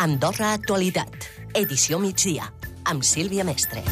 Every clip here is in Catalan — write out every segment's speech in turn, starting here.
Andorra Actualitat, edició migdia, amb Sílvia Mestre.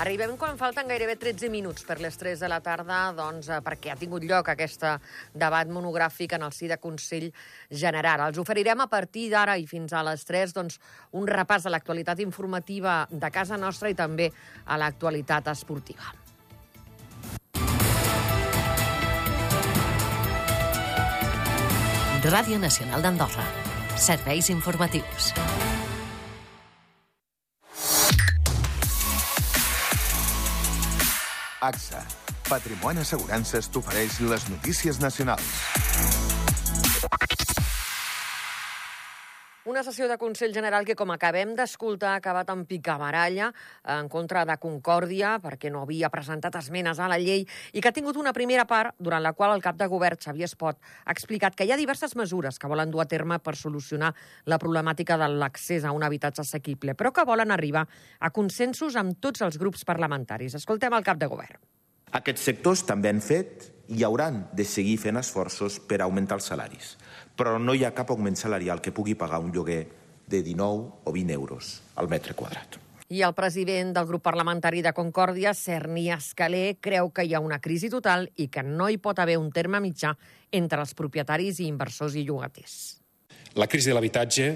Arribem quan falten gairebé 13 minuts per les 3 de la tarda, doncs, eh, perquè ha tingut lloc aquest debat monogràfic en el si de Consell General. Els oferirem a partir d'ara i fins a les 3 doncs, un repàs a l'actualitat informativa de casa nostra i també a l'actualitat esportiva. Ràdio Nacional d'Andorra. Serveis informatius. AXA. Patrimoni Assegurances t'ofereix les notícies nacionals. Una sessió de Consell General que, com acabem d'escoltar, ha acabat en picabaralla en contra de Concòrdia perquè no havia presentat esmenes a la llei i que ha tingut una primera part durant la qual el cap de govern, Xavier Espot, ha explicat que hi ha diverses mesures que volen dur a terme per solucionar la problemàtica de l'accés a un habitatge assequible, però que volen arribar a consensos amb tots els grups parlamentaris. Escoltem el cap de govern. Aquests sectors també han fet i hauran de seguir fent esforços per augmentar els salaris però no hi ha cap augment salarial que pugui pagar un lloguer de 19 o 20 euros al metre quadrat. I el president del grup parlamentari de Concòrdia, Cerny Escalé, creu que hi ha una crisi total i que no hi pot haver un terme mitjà entre els propietaris i inversors i llogaters. La crisi de l'habitatge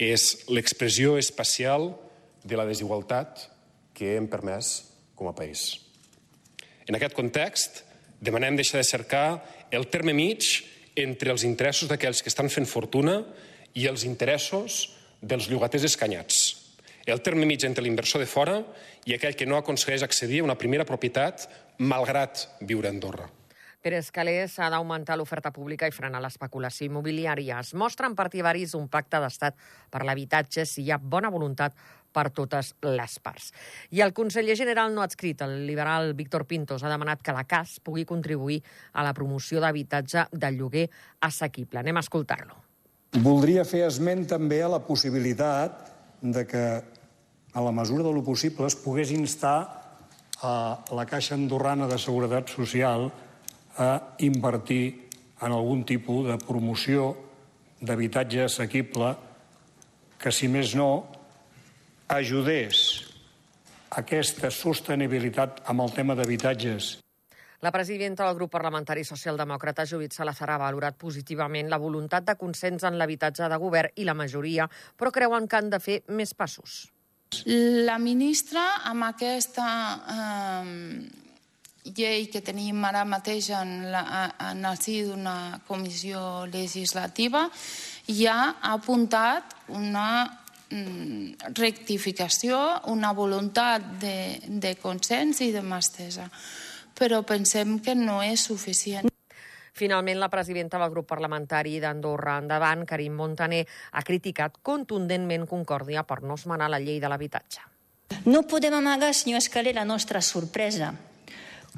és l'expressió espacial de la desigualtat que hem permès com a país. En aquest context, demanem deixar de cercar el terme mig entre els interessos d'aquells que estan fent fortuna i els interessos dels llogaters escanyats. El terme mig entre l'inversor de fora i aquell que no aconsegueix accedir a una primera propietat malgrat viure a Andorra. Per Escalés s'ha d'augmentar l'oferta pública i frenar l'especulació immobiliària. Es mostren partidaris un pacte d'estat per l'habitatge si hi ha bona voluntat per totes les parts. I el conseller general no adscrit, el liberal Víctor Pintos, ha demanat que la CAS pugui contribuir a la promoció d'habitatge de lloguer assequible. Anem a escoltar-lo. Voldria fer esment també a la possibilitat de que, a la mesura de lo possible, es pogués instar a la Caixa Andorrana de Seguretat Social a invertir en algun tipus de promoció d'habitatge assequible que, si més no, ajudés aquesta sostenibilitat amb el tema d'habitatges la presidenta del grup parlamentari socialdemòcrata, Judit Salazar, ha valorat positivament la voluntat de consens en l'habitatge de govern i la majoria, però creuen que han de fer més passos. La ministra, amb aquesta eh, llei que tenim ara mateix en, la, en el si d'una comissió legislativa ja ha apuntat una rectificació, una voluntat de, de consens i de mà estesa. Però pensem que no és suficient. Finalment, la presidenta del grup parlamentari d'Andorra Endavant, Karim Montaner, ha criticat contundentment Concòrdia per no esmenar la llei de l'habitatge. No podem amagar, senyor Escalé, la nostra sorpresa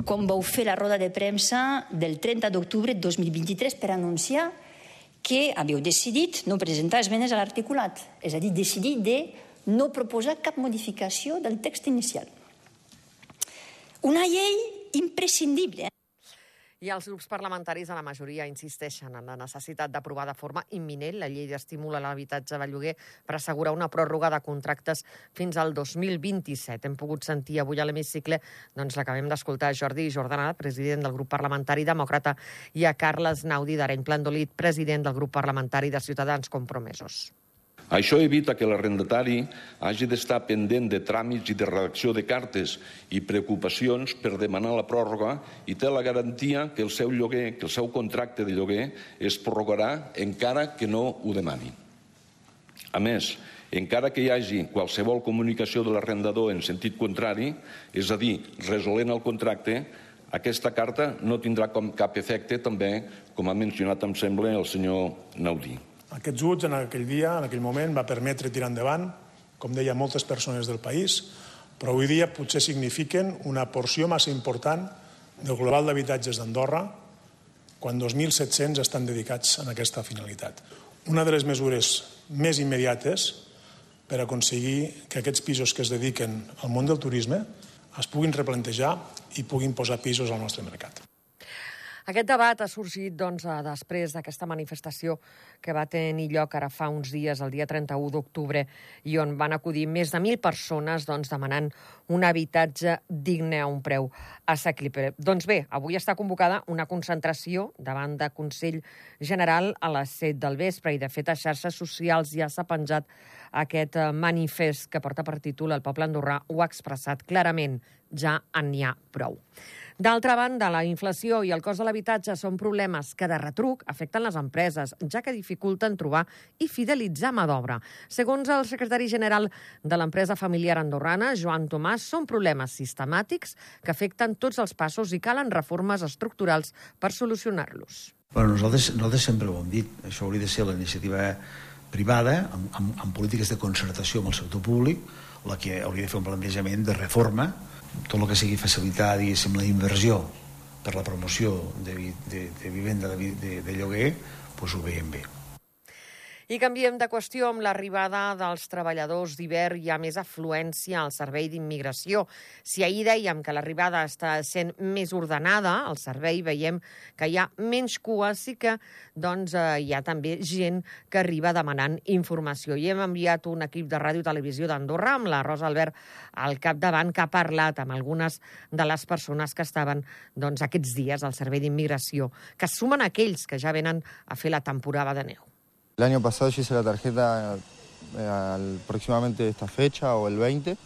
com vau fer la roda de premsa del 30 d'octubre de 2023 per anunciar que havíeu decidit no presentar esmenes a l'articulat, és a dir, decidir de no proposar cap modificació del text inicial. Una llei imprescindible. I els grups parlamentaris a la majoria insisteixen en la necessitat d'aprovar de forma imminent la llei d'estímul a l'habitatge de lloguer per assegurar una pròrroga de contractes fins al 2027. Hem pogut sentir avui a l'hemicicle doncs, l'acabem d'escoltar Jordi Jordana, president del grup parlamentari demòcrata, i a Carles Naudi d'Areny Plandolit, president del grup parlamentari de Ciutadans Compromesos. Això evita que l'arrendatari hagi d'estar pendent de tràmits i de redacció de cartes i preocupacions per demanar la pròrroga i té la garantia que el seu lloguer, que el seu contracte de lloguer es prorrogarà encara que no ho demani. A més, encara que hi hagi qualsevol comunicació de l'arrendador en sentit contrari, és a dir, resolent el contracte, aquesta carta no tindrà com cap efecte també, com ha mencionat, em sembla, el senyor Naudí. Aquests vots en aquell dia, en aquell moment, va permetre tirar endavant, com deia, moltes persones del país, però avui dia potser signifiquen una porció massa important del global d'habitatges d'Andorra, quan 2.700 estan dedicats a aquesta finalitat. Una de les mesures més immediates per aconseguir que aquests pisos que es dediquen al món del turisme es puguin replantejar i puguin posar pisos al nostre mercat. Aquest debat ha sorgit doncs, eh, després d'aquesta manifestació que va tenir lloc ara fa uns dies, el dia 31 d'octubre, i on van acudir més de 1.000 persones doncs, demanant un habitatge digne a un preu assequible. Doncs bé, avui està convocada una concentració davant de Consell General a les 7 del vespre i, de fet, a xarxes socials ja s'ha penjat aquest eh, manifest que porta per títol El poble andorrà ho ha expressat clarament, ja en n'hi ha prou. D'altra banda, la inflació i el cost de l'habitatge són problemes que de retruc afecten les empreses, ja que dificulten trobar i fidelitzar mà d'obra. Segons el secretari general de l'empresa familiar andorrana, Joan Tomàs, són problemes sistemàtics que afecten tots els passos i calen reformes estructurals per solucionar-los. Bueno, nosaltres, nosaltres sempre ho hem dit. Això hauria de ser la iniciativa privada, amb, amb, amb polítiques de concertació amb el sector públic, la que hauria de fer un plantejament de reforma tot el que sigui facilitar, diguéssim, la inversió per la promoció de, de, de vivenda de, de, de lloguer, doncs ho veiem bé. I canviem de qüestió amb l'arribada dels treballadors d'hivern hi ha més afluència al servei d'immigració. Si ahir dèiem que l'arribada està sent més ordenada, al servei veiem que hi ha menys cua, sí que doncs, eh, hi ha també gent que arriba demanant informació. I hem enviat un equip de ràdio i televisió d'Andorra amb la Rosa Albert al capdavant que ha parlat amb algunes de les persones que estaven doncs, aquests dies al servei d'immigració, que sumen aquells que ja venen a fer la temporada de neu. El año pasado yo hice la tarjeta eh, al, aproximadamente esta fecha o el 20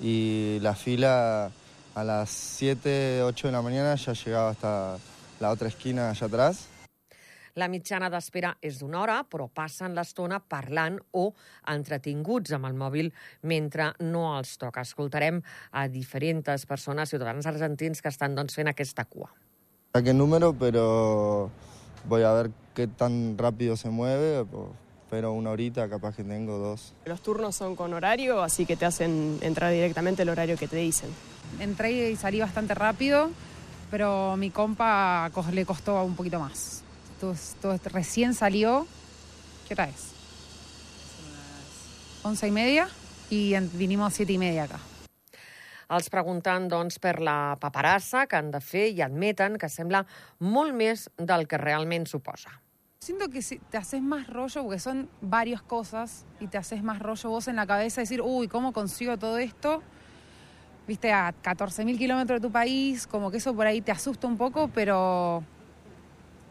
y la fila a las 7, 8 de la mañana ya llegaba hasta la otra esquina allá atrás. La mitjana d'espera és d'una hora, però passen l'estona parlant o entretinguts amb el mòbil mentre no els toca. Escoltarem a diferents persones, ciutadans argentins, que estan doncs, fent aquesta cua. Qué número, pero voy a ver qué tan rápido se mueve, pero una horita capaz que tengo dos. Los turnos son con horario, así que te hacen entrar directamente el horario que te dicen. Entré y salí bastante rápido, pero mi compa le costó un poquito más. Entonces, recién salió, ¿qué hora es? Once y media y vinimos siete y media acá. Els pregunten, doncs, per la paperassa que han de fer i admeten que sembla molt més del que realment suposa. Siento que si te haces más rollo, porque son varias cosas, y te haces más rollo vos en la cabeza, decir, uy, ¿cómo consigo todo esto? Viste, a 14.000 kilómetros de tu país, como que eso por ahí te asusta un poco, pero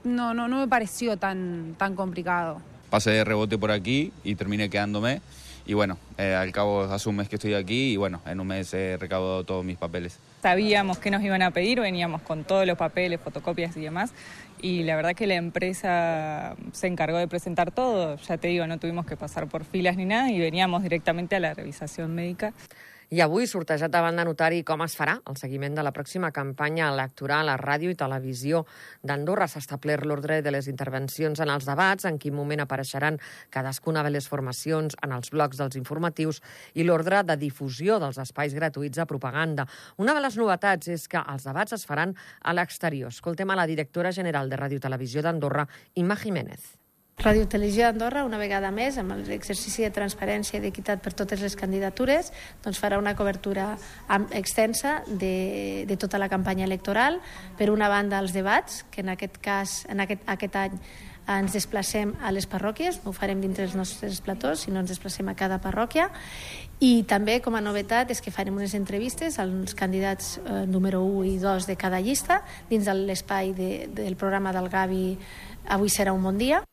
no, no, no me pareció tan, tan complicado. Pasé de rebote por aquí y terminé quedándome y bueno, eh, al cabo hace un mes que estoy aquí y bueno, en un mes he recaudado todos mis papeles. Sabíamos que nos iban a pedir, veníamos con todos los papeles, fotocopias y demás, y la verdad que la empresa se encargó de presentar todo, ya te digo, no tuvimos que pasar por filas ni nada y veníamos directamente a la revisación médica. I avui, sortejat davant de notari com es farà el seguiment de la pròxima campanya electoral a ràdio i televisió d'Andorra. S'ha establert l'ordre de les intervencions en els debats, en quin moment apareixeran cadascuna de les formacions en els blocs dels informatius i l'ordre de difusió dels espais gratuïts de propaganda. Una de les novetats és que els debats es faran a l'exterior. Escoltem a la directora general de Ràdio Televisió d'Andorra, Imma Jiménez. Ràdio Televisió d'Andorra, una vegada més, amb l'exercici de transparència i d'equitat per totes les candidatures, doncs farà una cobertura extensa de, de tota la campanya electoral. Per una banda, els debats, que en aquest cas, en aquest, aquest any, ens desplacem a les parròquies, no ho farem dintre dels nostres platós, sinó ens desplacem a cada parròquia. I també, com a novetat, és que farem unes entrevistes als candidats eh, número 1 i 2 de cada llista, dins de l'espai de, del programa del Gavi Avui serà un bon dia.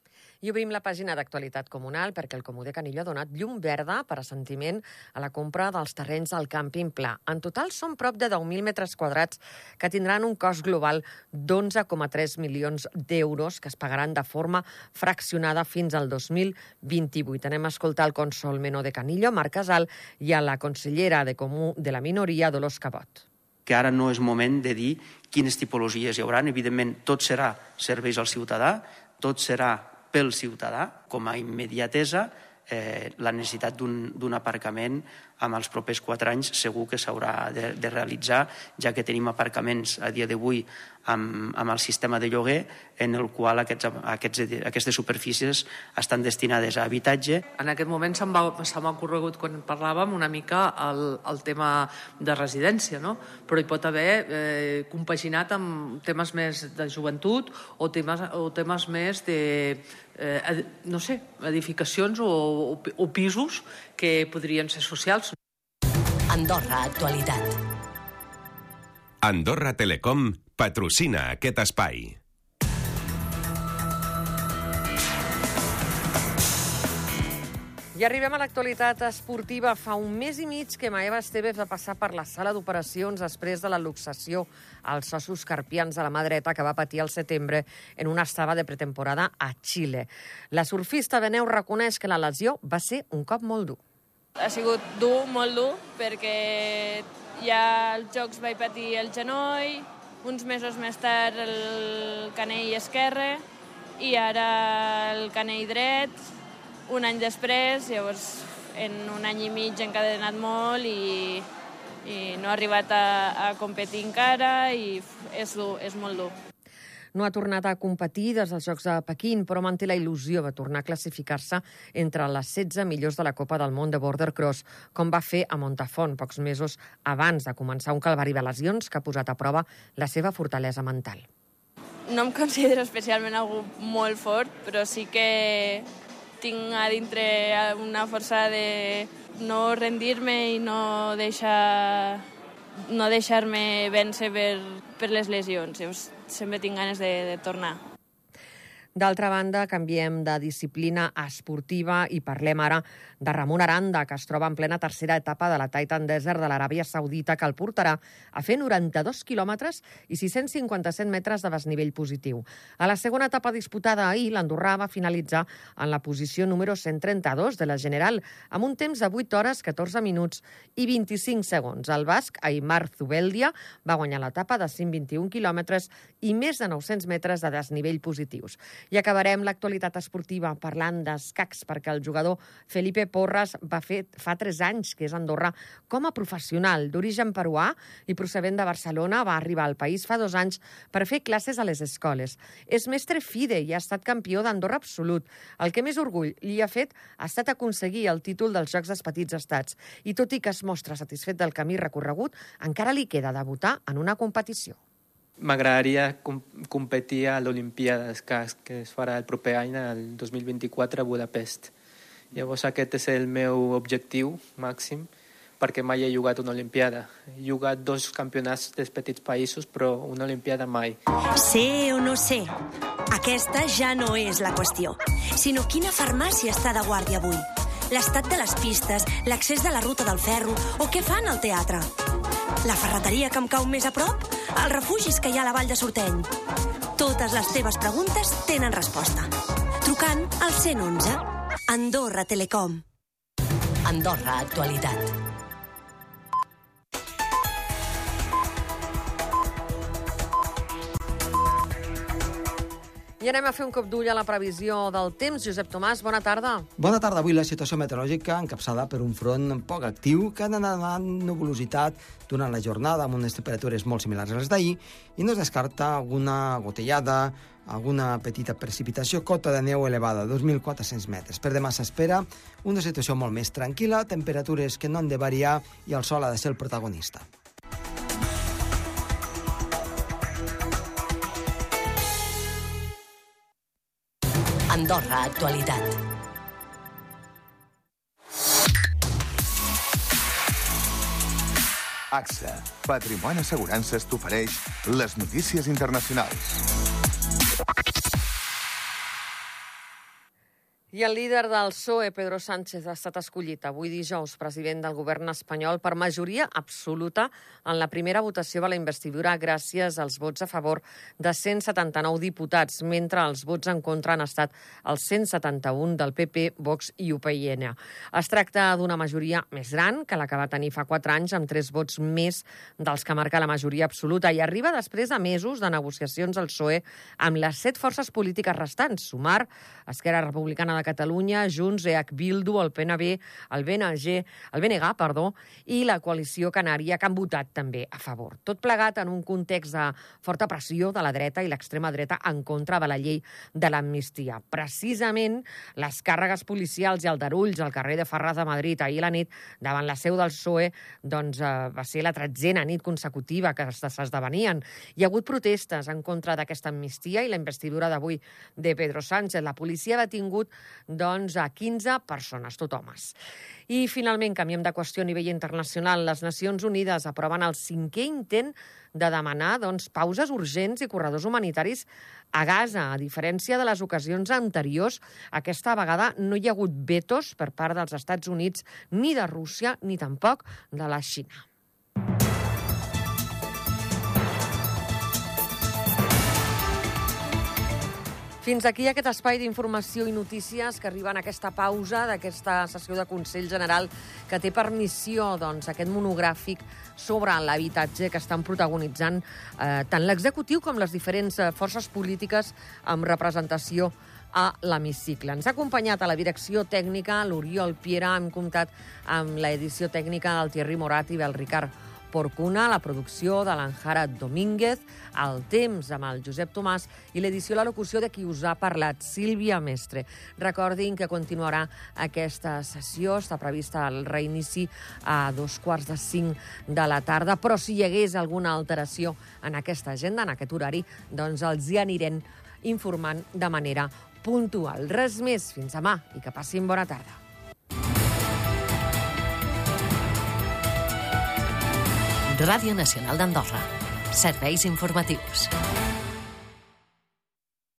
I obrim la pàgina d'actualitat comunal perquè el Comú de Canillo ha donat llum verda per assentiment a la compra dels terrenys al càmping pla. En total són prop de 10.000 metres quadrats que tindran un cost global d'11,3 milions d'euros que es pagaran de forma fraccionada fins al 2028. Anem a escoltar el consol menor de Canillo, Marc Casal, i a la consellera de Comú de la minoria, Dolors Cabot que ara no és moment de dir quines tipologies hi haurà. Evidentment, tot serà serveis al ciutadà, tot serà pel ciutadà com a immediatesa eh, la necessitat d'un aparcament amb els propers quatre anys segur que s'haurà de, de realitzar, ja que tenim aparcaments a dia d'avui amb, amb el sistema de lloguer en el qual aquests, aquests, aquestes superfícies estan destinades a habitatge. En aquest moment se m'ha ocorregut quan parlàvem una mica el, el tema de residència, no? però hi pot haver eh, compaginat amb temes més de joventut o temes, o temes més de, eh, no sé, edificacions o, o, o pisos que podrien ser socials. Andorra Actualitat. Andorra Telecom patrocina aquest espai. I arribem a l'actualitat esportiva. Fa un mes i mig que Maeva Estevez va passar per la sala d'operacions després de la luxació als ossos carpians de la mà dreta que va patir al setembre en una estava de pretemporada a Xile. La surfista de neu reconeix que la lesió va ser un cop molt dur. Ha sigut dur, molt dur, perquè ja als Jocs vaig patir el genoll, uns mesos més tard el canell esquerre i ara el canell dret, un any després, llavors en un any i mig he encadenat molt i, i no he arribat a, a competir encara i és, dur, és molt dur. No ha tornat a competir des dels Jocs de Pequín, però manté la il·lusió de tornar a classificar-se entre les 16 millors de la Copa del Món de Border Cross, com va fer a Montafont pocs mesos abans de començar un calvari de lesions que ha posat a prova la seva fortalesa mental. No em considero especialment algú molt fort, però sí que tinc a dintre una força de no rendir-me i no deixar no deixar-me vèncer per, per les lesions. Llavors, sempre tinc ganes de, de tornar. D'altra banda, canviem de disciplina esportiva i parlem ara de Ramon Aranda, que es troba en plena tercera etapa de la Titan Desert de l'Aràbia Saudita, que el portarà a fer 92 quilòmetres i 657 metres de desnivell positiu. A la segona etapa disputada ahir, l'Andorrà va finalitzar en la posició número 132 de la General, amb un temps de 8 hores, 14 minuts i 25 segons. El basc, Aymar Zubeldia, va guanyar l'etapa de 121 quilòmetres i més de 900 metres de desnivell positius. I acabarem l'actualitat esportiva parlant d'escacs, perquè el jugador Felipe Porras va fer fa 3 anys que és a Andorra com a professional d'origen peruà i procedent de Barcelona. Va arribar al país fa dos anys per fer classes a les escoles. És mestre FIDE i ha estat campió d'Andorra absolut. El que més orgull li ha fet ha estat aconseguir el títol dels Jocs dels Petits Estats. I tot i que es mostra satisfet del camí recorregut, encara li queda debutar en una competició. M'agradaria com competir a l'Olimpiada d'Escàs, que es farà el proper any, el 2024, a Budapest. Llavors aquest és el meu objectiu màxim, perquè mai he jugat una Olimpiada. He jugat dos campionats dels petits països, però una Olimpiada mai. Sé o no sé, aquesta ja no és la qüestió, sinó quina farmàcia està de guàrdia avui. L'estat de les pistes, l'accés de la ruta del ferro o què fan al teatre. La ferreteria que em cau més a prop? Els refugis que hi ha a la vall de Sorteny? Totes les teves preguntes tenen resposta. Trucant al 111. Andorra Telecom. Andorra Actualitat. I anem a fer un cop d'ull a la previsió del temps. Josep Tomàs, bona tarda. Bona tarda. Avui la situació meteorològica encapçada per un front poc actiu que ha anat donant nuvolositat durant la jornada amb unes temperatures molt similars a les d'ahir i no es descarta alguna gotellada, alguna petita precipitació, cota de neu elevada, 2.400 metres. Per demà s'espera una situació molt més tranquil·la, temperatures que no han de variar i el sol ha de ser el protagonista. Andorra Actualitat. AXA, Patrimoni Assegurances t'ofereix les notícies internacionals. I el líder del PSOE, Pedro Sánchez, ha estat escollit avui dijous president del govern espanyol per majoria absoluta en la primera votació de la investidura gràcies als vots a favor de 179 diputats, mentre els vots en contra han estat els 171 del PP, Vox i UPyN. Es tracta d'una majoria més gran que la que va tenir fa 4 anys, amb 3 vots més dels que marca la majoria absoluta, i arriba després de mesos de negociacions al PSOE amb les set forces polítiques restants, Sumar, Esquerra Republicana de Catalunya, Junts, EH Bildu, el PNB, el BNG, el BNG, perdó, i la coalició canària que han votat també a favor. Tot plegat en un context de forta pressió de la dreta i l'extrema dreta en contra de la llei de l'amnistia. Precisament les càrregues policials i aldarulls al carrer de Ferraz de Madrid ahir la nit davant la seu del PSOE doncs, eh, va ser la tretzena nit consecutiva que s'esdevenien. Hi ha hagut protestes en contra d'aquesta amnistia i la investidura d'avui de Pedro Sánchez. La policia ha detingut doncs, a 15 persones, tot homes. I finalment, canviem de qüestió a nivell internacional. Les Nacions Unides aproven el cinquè intent de demanar doncs, pauses urgents i corredors humanitaris a Gaza. A diferència de les ocasions anteriors, aquesta vegada no hi ha hagut vetos per part dels Estats Units, ni de Rússia, ni tampoc de la Xina. Fins aquí aquest espai d'informació i notícies que arriben a aquesta pausa d'aquesta sessió de Consell General que té per missió doncs, aquest monogràfic sobre l'habitatge que estan protagonitzant eh, tant l'executiu com les diferents eh, forces polítiques amb representació a l'hemicicle. Ens ha acompanyat a la direcció tècnica l'Oriol Piera, hem comptat amb l'edició tècnica del Thierry Morat i del Ricard Porcuna, la producció de l'Anjara Domínguez, el temps amb el Josep Tomàs i l'edició la locució de qui us ha parlat, Sílvia Mestre. Recordin que continuarà aquesta sessió, està prevista el reinici a dos quarts de cinc de la tarda, però si hi hagués alguna alteració en aquesta agenda, en aquest horari, doncs els hi anirem informant de manera puntual. Res més, fins demà i que passin bona tarda. Ràdio Nacional d'Andorra. Serveis informatius.